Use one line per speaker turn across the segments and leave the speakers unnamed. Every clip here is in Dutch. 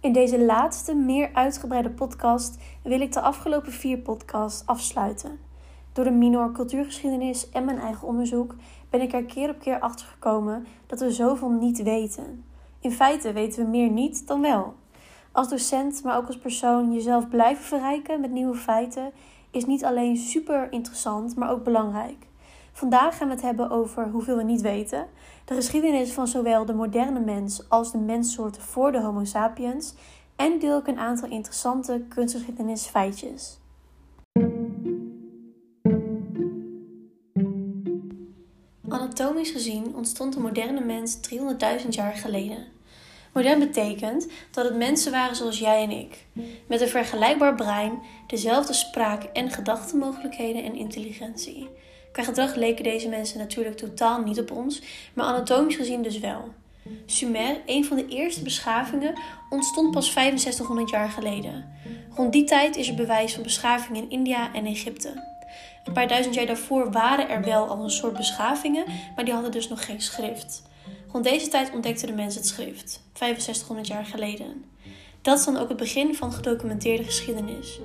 In deze laatste, meer uitgebreide podcast wil ik de afgelopen vier podcasts afsluiten. Door de minor cultuurgeschiedenis en mijn eigen onderzoek ben ik er keer op keer achter gekomen dat we zoveel niet weten. In feite weten we meer niet dan wel. Als docent, maar ook als persoon jezelf blijven verrijken met nieuwe feiten is niet alleen super interessant, maar ook belangrijk. Vandaag gaan we het hebben over hoeveel we niet weten, de geschiedenis van zowel de moderne mens als de menssoorten voor de Homo sapiens en deel een aantal interessante kunstgeschiedenisfeitjes. Anatomisch gezien ontstond de moderne mens 300.000 jaar geleden. Modern betekent dat het mensen waren zoals jij en ik, met een vergelijkbaar brein, dezelfde spraak- en gedachtenmogelijkheden en intelligentie. Qua gedrag leken deze mensen natuurlijk totaal niet op ons, maar anatomisch gezien dus wel. Sumer, een van de eerste beschavingen, ontstond pas 6500 jaar geleden. Rond die tijd is er bewijs van beschaving in India en Egypte. Een paar duizend jaar daarvoor waren er wel al een soort beschavingen, maar die hadden dus nog geen schrift. Rond deze tijd ontdekte de mens het schrift, 6500 jaar geleden. Dat is dan ook het begin van gedocumenteerde geschiedenis.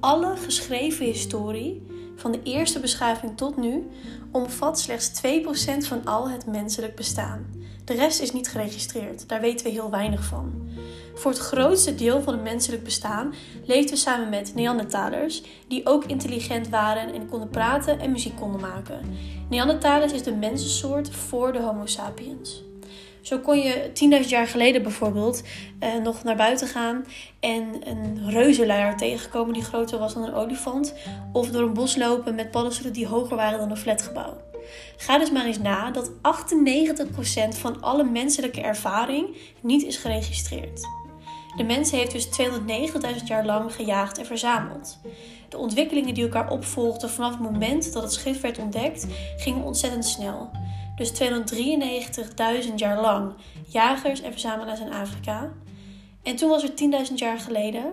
Alle geschreven historie, van de eerste beschaving tot nu, omvat slechts 2% van al het menselijk bestaan. De rest is niet geregistreerd, daar weten we heel weinig van. Voor het grootste deel van het menselijk bestaan leefden we samen met Neandertalers, die ook intelligent waren en konden praten en muziek konden maken. Neandertalers is de mensensoort voor de Homo sapiens. Zo kon je 10.000 jaar geleden bijvoorbeeld uh, nog naar buiten gaan en een reuzenleier tegenkomen die groter was dan een olifant. Of door een bos lopen met paddenstoelen die hoger waren dan een flatgebouw. Ga dus maar eens na dat 98% van alle menselijke ervaring niet is geregistreerd. De mens heeft dus 290.000 jaar lang gejaagd en verzameld. De ontwikkelingen die elkaar opvolgden vanaf het moment dat het schrift werd ontdekt, gingen ontzettend snel. Dus 293.000 jaar lang jagers en verzamelaars in Afrika. En toen was er 10.000 jaar geleden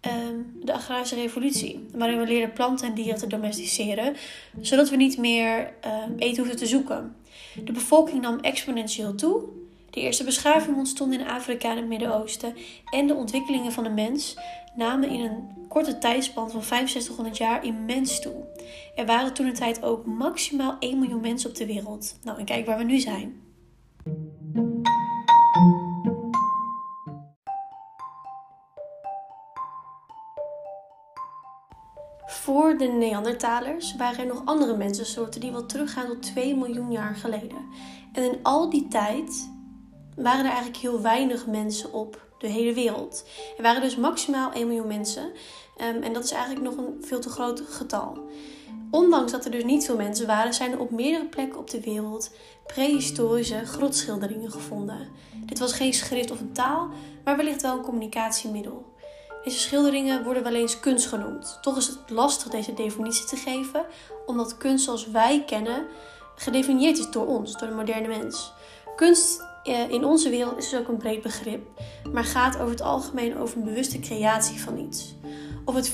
um, de agrarische revolutie, waarin we leerden planten en dieren te domesticeren, zodat we niet meer uh, eten hoefden te zoeken. De bevolking nam exponentieel toe. De eerste beschaving ontstond in Afrika en het Midden-Oosten en de ontwikkelingen van de mens namen in een korte tijdspan van 6500 jaar immens toe. Er waren toen een tijd ook maximaal 1 miljoen mensen op de wereld. Nou, en kijk waar we nu zijn. Voor de Neandertalers waren er nog andere mensensoorten die wel teruggaan tot 2 miljoen jaar geleden. En in al die tijd waren er eigenlijk heel weinig mensen op de hele wereld. Er waren dus maximaal 1 miljoen mensen. Ehm, en dat is eigenlijk nog een veel te groot getal. Ondanks dat er dus niet veel mensen waren, zijn er op meerdere plekken op de wereld prehistorische grotschilderingen gevonden. Dit was geen schrift of een taal, maar wellicht wel een communicatiemiddel. Deze schilderingen worden wel eens kunst genoemd. Toch is het lastig deze definitie te geven, omdat kunst zoals wij kennen gedefinieerd is door ons, door de moderne mens. Kunst in onze wereld is dus ook een breed begrip, maar gaat over het algemeen over een bewuste creatie van iets. Of het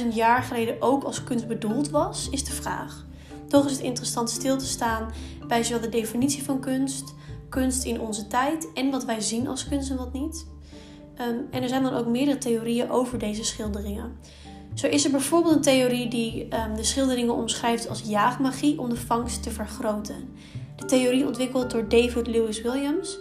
64.000 jaar geleden ook als kunst bedoeld was, is de vraag. Toch is het interessant stil te staan bij zowel de definitie van kunst, kunst in onze tijd en wat wij zien als kunst en wat niet. Ehm, en er zijn dan ook meerdere theorieën over deze schilderingen. Zo is er bijvoorbeeld een theorie die um, de schilderingen omschrijft als jaagmagie om de vangst te vergroten. De theorie ontwikkeld door David Lewis Williams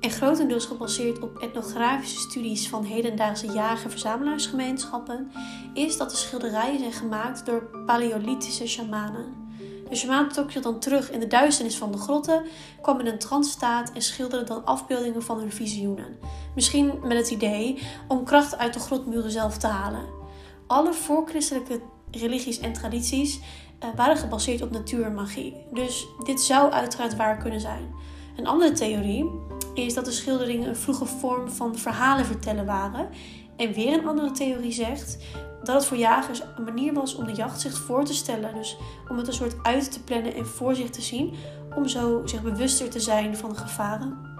en grotendeels gebaseerd op etnografische studies van hedendaagse jager-verzamelaarsgemeenschappen, is dat de schilderijen zijn gemaakt door paleolithische shamanen. De shaman trok zich dan terug in de duisternis van de grotten, kwam in een trance-staat en schilderde dan afbeeldingen van hun visioenen. Misschien met het idee om kracht uit de grotmuren zelf te halen. Alle voorchristelijke religies en tradities uh, waren gebaseerd op natuurmagie. Dus dit zou uiteraard waar kunnen zijn. Een andere theorie is dat de schilderingen een vroege vorm van verhalen vertellen waren. En weer een andere theorie zegt dat het voor jagers een manier was om de jacht zich voor te stellen. Dus om het een soort uit te plannen en voor zich te zien, om zo zich bewuster te zijn van de gevaren.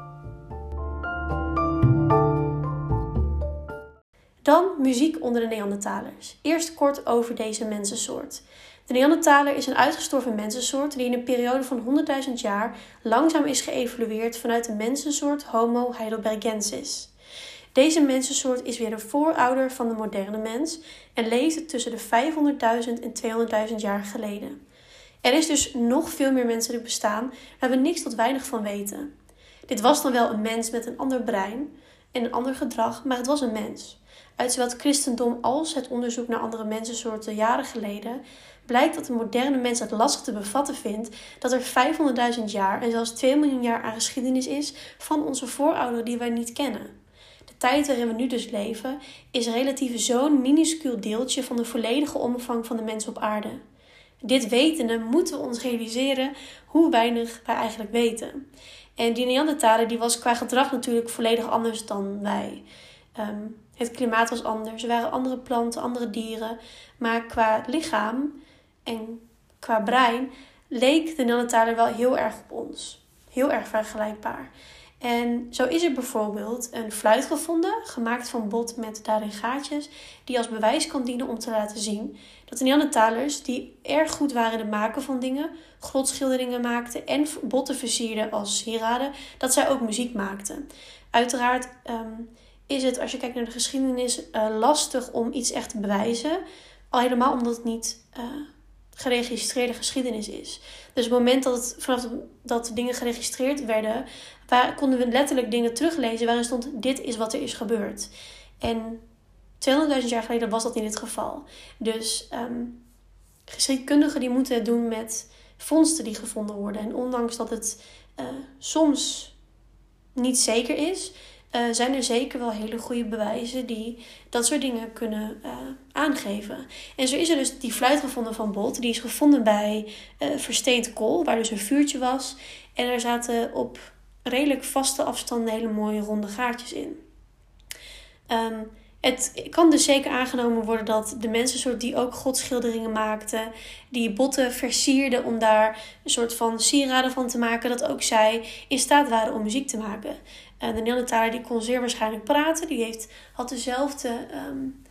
Muziek onder de Neandertalers. Eerst kort over deze mensensoort. De Neandertaler is een uitgestorven mensensoort die in een periode van 100.000 jaar langzaam is geëvolueerd vanuit de mensensoort Homo heidelbergensis. Deze mensensoort is weer de voorouder van de moderne mens en leefde tussen de 500.000 en 200.000 jaar geleden. Er is dus nog veel meer menselijk bestaan waar we niks tot weinig van weten. Dit was dan wel een mens met een ander brein en een ander gedrag, maar het was een mens. Uit zowel het christendom als het onderzoek naar andere mensensoorten jaren geleden blijkt dat de moderne mens het lastig te bevatten vindt dat er 500.000 jaar en zelfs 2 miljoen jaar aan geschiedenis is van onze voorouderen die wij niet kennen. De tijd waarin we nu dus leven is relatief zo'n minuscuul deeltje van de volledige omvang van de mens op aarde. Dit wetende moeten we ons realiseren hoe weinig wij eigenlijk weten. En die Neandertaler die was qua gedrag natuurlijk volledig anders dan wij. Ehm, het klimaat was anders, er waren andere planten, andere dieren. Maar qua lichaam en qua brein leek de Neandertaler wel heel erg op ons. Heel erg vergelijkbaar. En zo is er bijvoorbeeld een fluit gevonden, gemaakt van bot met daarin gaatjes, die als bewijs kan dienen om te laten zien dat de Neandertalers, die erg goed waren in het maken van dingen, grotschilderingen maakten en botten versierden als sieraden, dat zij ook muziek maakten. Uiteraard ehm, is het, als je kijkt naar de geschiedenis, uh, lastig om iets echt te bewijzen. Al helemaal omdat het niet uh, geregistreerde geschiedenis is. Dus het moment dat, het, vanaf dat dingen geregistreerd werden, waar, konden we letterlijk dingen teruglezen waarin stond: dit is wat er is gebeurd. En 200.000 jaar geleden was dat niet het geval. Dus um, geschiedkundigen die moeten het doen met vondsten die gevonden worden. En ondanks dat het uh, soms niet zeker is, uh, zijn er zeker wel hele goede bewijzen die dat soort dingen kunnen uh, aangeven. En zo is er dus die fluit gevonden van Bolt. Die is gevonden bij versteend kool, waar dus een vuurtje was. En er zaten op redelijk vaste afstanden hele mooie ronde gaatjes in. Um, het kan dus zeker aangenomen worden dat de mensensoort die ook godschilderingen maakten, die botten versierden om daar een soort van sieraden van te maken, dat ook zij in staat waren om muziek te maken. En de Neandertaler die kon zeer waarschijnlijk praten, die heeft, had dezelfde um,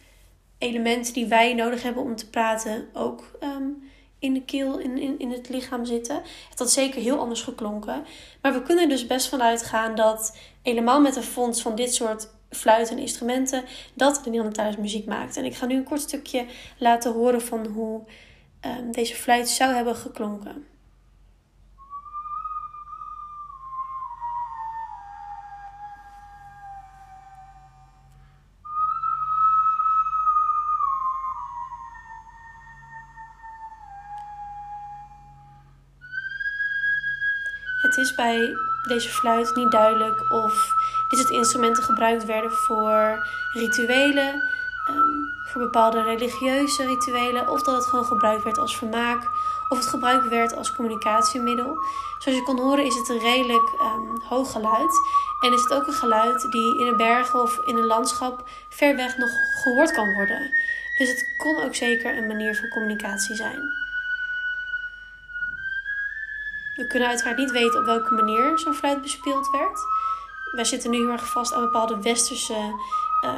elementen die wij nodig hebben om te praten ook um, in de keel, in, in, in het lichaam zitten. Het had zeker heel anders geklonken. Maar we kunnen dus best vanuit gaan dat helemaal met een fonds van dit soort fluiten en instrumenten, dat de Neandertalers muziek maakte. En ik ga nu een kort stukje laten horen van hoe um, deze fluit zou hebben geklonken. Het is bij deze fluit niet duidelijk of dit soort instrumenten gebruikt werden voor rituelen, um, voor bepaalde religieuze rituelen, of dat het gewoon gebruikt werd als vermaak, of het gebruikt werd als communicatiemiddel. Zoals je kon horen is het een redelijk um, hoog geluid. En is het ook een geluid die in een bergen of in een landschap ver weg nog gehoord kan worden. Dus het kon ook zeker een manier van communicatie zijn. We kunnen uiteraard niet weten op welke manier zo'n fluit bespeeld werd. Wij zitten nu heel erg vast aan bepaalde westerse uh,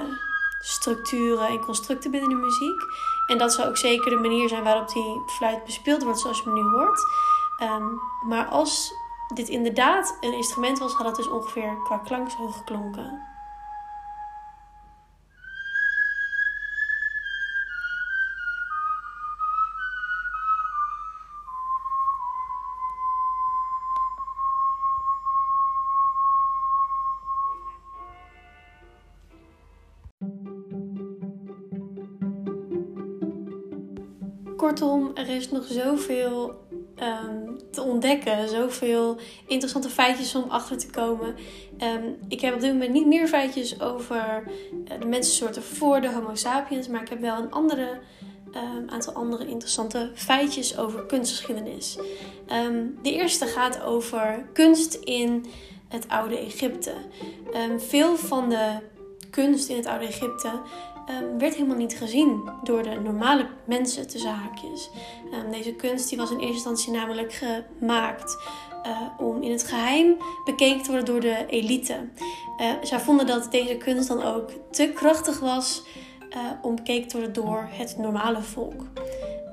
structuren en constructen binnen de muziek. En dat zou ook zeker de manier zijn waarop die fluit bespeeld wordt zoals je hem nu hoort. Um, maar als dit inderdaad een instrument was, had het dus ongeveer qua klank zo geklonken. Kortom, er is nog zoveel um, te ontdekken, zoveel interessante feitjes om achter te komen. Um, ik heb op dit moment niet meer feitjes over uh, de mensensoorten voor de Homo sapiens, maar ik heb wel een andere, um, aantal andere interessante feitjes over kunstgeschiedenis. de eerste gaat over kunst in het oude Egypte. veel van de kunst in het oude Egypte um, werd helemaal niet gezien door de normale mensen tussen haakjes. Um, deze kunst die was in eerste instantie namelijk gemaakt uh, om in het geheim bekeken te worden door de elite. Uh, zij vonden dat deze kunst dan ook te krachtig was uh, om bekeken te worden door het normale volk.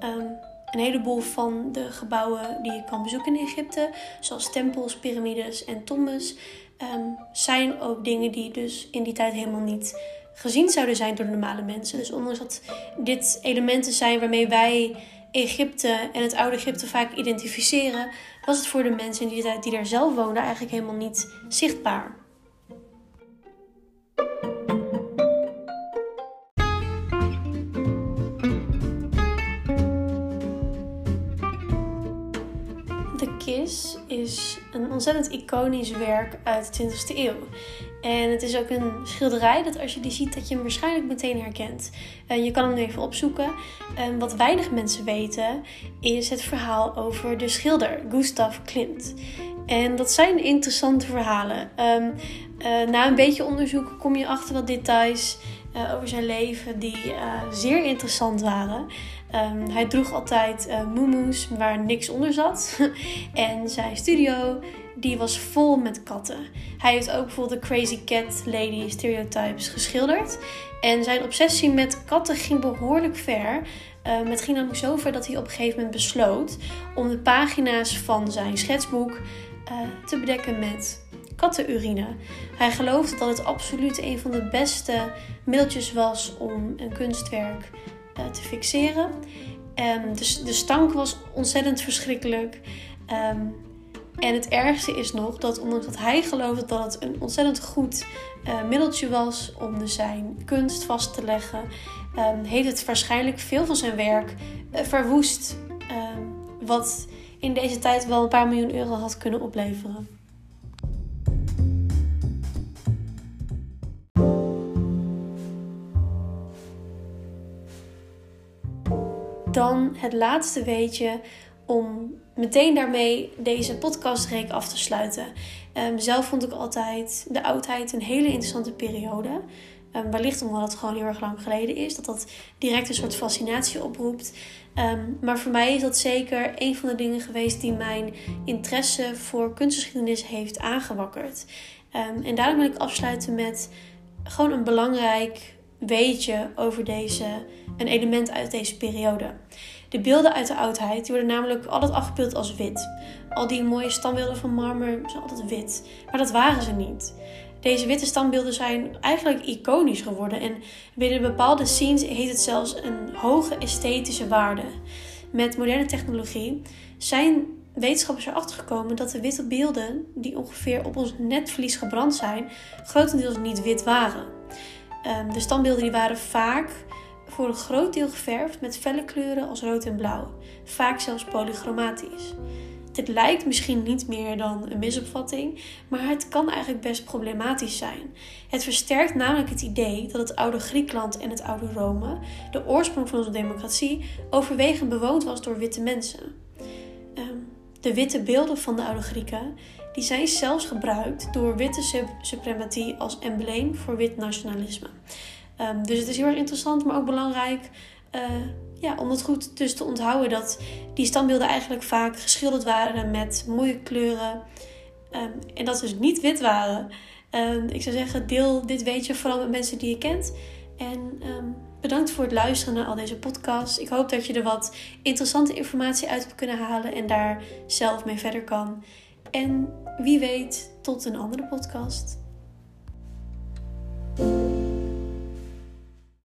Um, een heleboel van de gebouwen die je kan bezoeken in Egypte, zoals tempels, piramides en tombes, ehm, zijn ook dingen die dus in die tijd helemaal niet gezien zouden zijn door normale mensen. Dus ondanks dat dit elementen zijn waarmee wij Egypte en het oude Egypte vaak identificeren, was het voor de mensen die die daar zelf woonden eigenlijk helemaal niet zichtbaar. De Kis is een ontzettend iconisch werk uit de 20e eeuw. En het is ook een schilderij dat als je die ziet, dat je hem waarschijnlijk meteen herkent. Uh, je kan hem even opzoeken. Uh, wat weinig mensen weten, is het verhaal over de schilder Gustav Klimt. En dat zijn interessante verhalen. Um, uh, na een beetje onderzoek kom je achter wat details uh, over zijn leven die zeer interessant waren. Um, hij droeg altijd uh, waar niks onder zat. en zijn studio die was vol met katten. Hij heeft ook bijvoorbeeld de Crazy Cat Lady stereotypes geschilderd. En zijn obsessie met katten ging behoorlijk ver. Um, het ging namelijk zo ver dat hij op een gegeven moment besloot om de pagina's van zijn schetsboek te bedekken met kattenurine. Hij geloofde dat het absoluut een van de beste middeltjes was om een kunstwerk uh, te fixeren. Um, de, stank was ontzettend verschrikkelijk. Um, en het ergste is nog dat omdat hij geloofde dat het een ontzettend goed uh, middeltje was om dus zijn kunst vast te leggen, um, heeft het waarschijnlijk veel van zijn werk uh, verwoest. wat in deze tijd wel een paar miljoen euro had kunnen opleveren. dan het laatste weetje om meteen daarmee deze podcastreek af te sluiten. Um, zelf vond ik altijd de oudheid een hele interessante periode. Um, wellicht omdat het gewoon heel erg lang geleden is. Dat dat direct een soort fascinatie oproept. Um, maar voor mij is dat zeker een van de dingen geweest die mijn interesse voor kunstgeschiedenis heeft aangewakkerd. en daarom wil ik afsluiten met gewoon een belangrijk weetje over deze een element uit deze periode. De beelden uit de oudheid die worden namelijk altijd afgebeeld als wit. Al die mooie standbeelden van marmer zijn altijd wit. Maar dat waren ze niet. Deze witte standbeelden zijn eigenlijk iconisch geworden en binnen bepaalde scenes heeft het zelfs een hoge esthetische waarde. Met moderne technologie zijn wetenschappers erachter gekomen dat de witte beelden die ongeveer op ons netvlies gebrand zijn, grotendeels niet wit waren. Ehm, de standbeelden die waren vaak voor een groot deel geverfd met felle kleuren als rood en blauw, vaak zelfs polychromatisch. Dit lijkt misschien niet meer dan een misopvatting, maar het kan eigenlijk best problematisch zijn. Het versterkt namelijk het idee dat het oude Griekenland en het oude Rome, de oorsprong van onze democratie, overwegend bewoond was door witte mensen. Ehm, de witte beelden van de oude Grieken die zijn zelfs gebruikt door witte suprematie als embleem voor wit nationalisme. Um, dus het is heel erg interessant, maar ook belangrijk uh, ja, om het goed dus te onthouden dat die standbeelden eigenlijk vaak geschilderd waren met mooie kleuren um, en dat ze dus niet wit waren. Um, ik zou zeggen, deel dit weetje vooral met mensen die je kent. En bedankt voor het luisteren naar al deze podcasts. Ik hoop dat je er wat interessante informatie uit hebt kunnen halen en daar zelf mee verder kan. En wie weet, tot een andere podcast.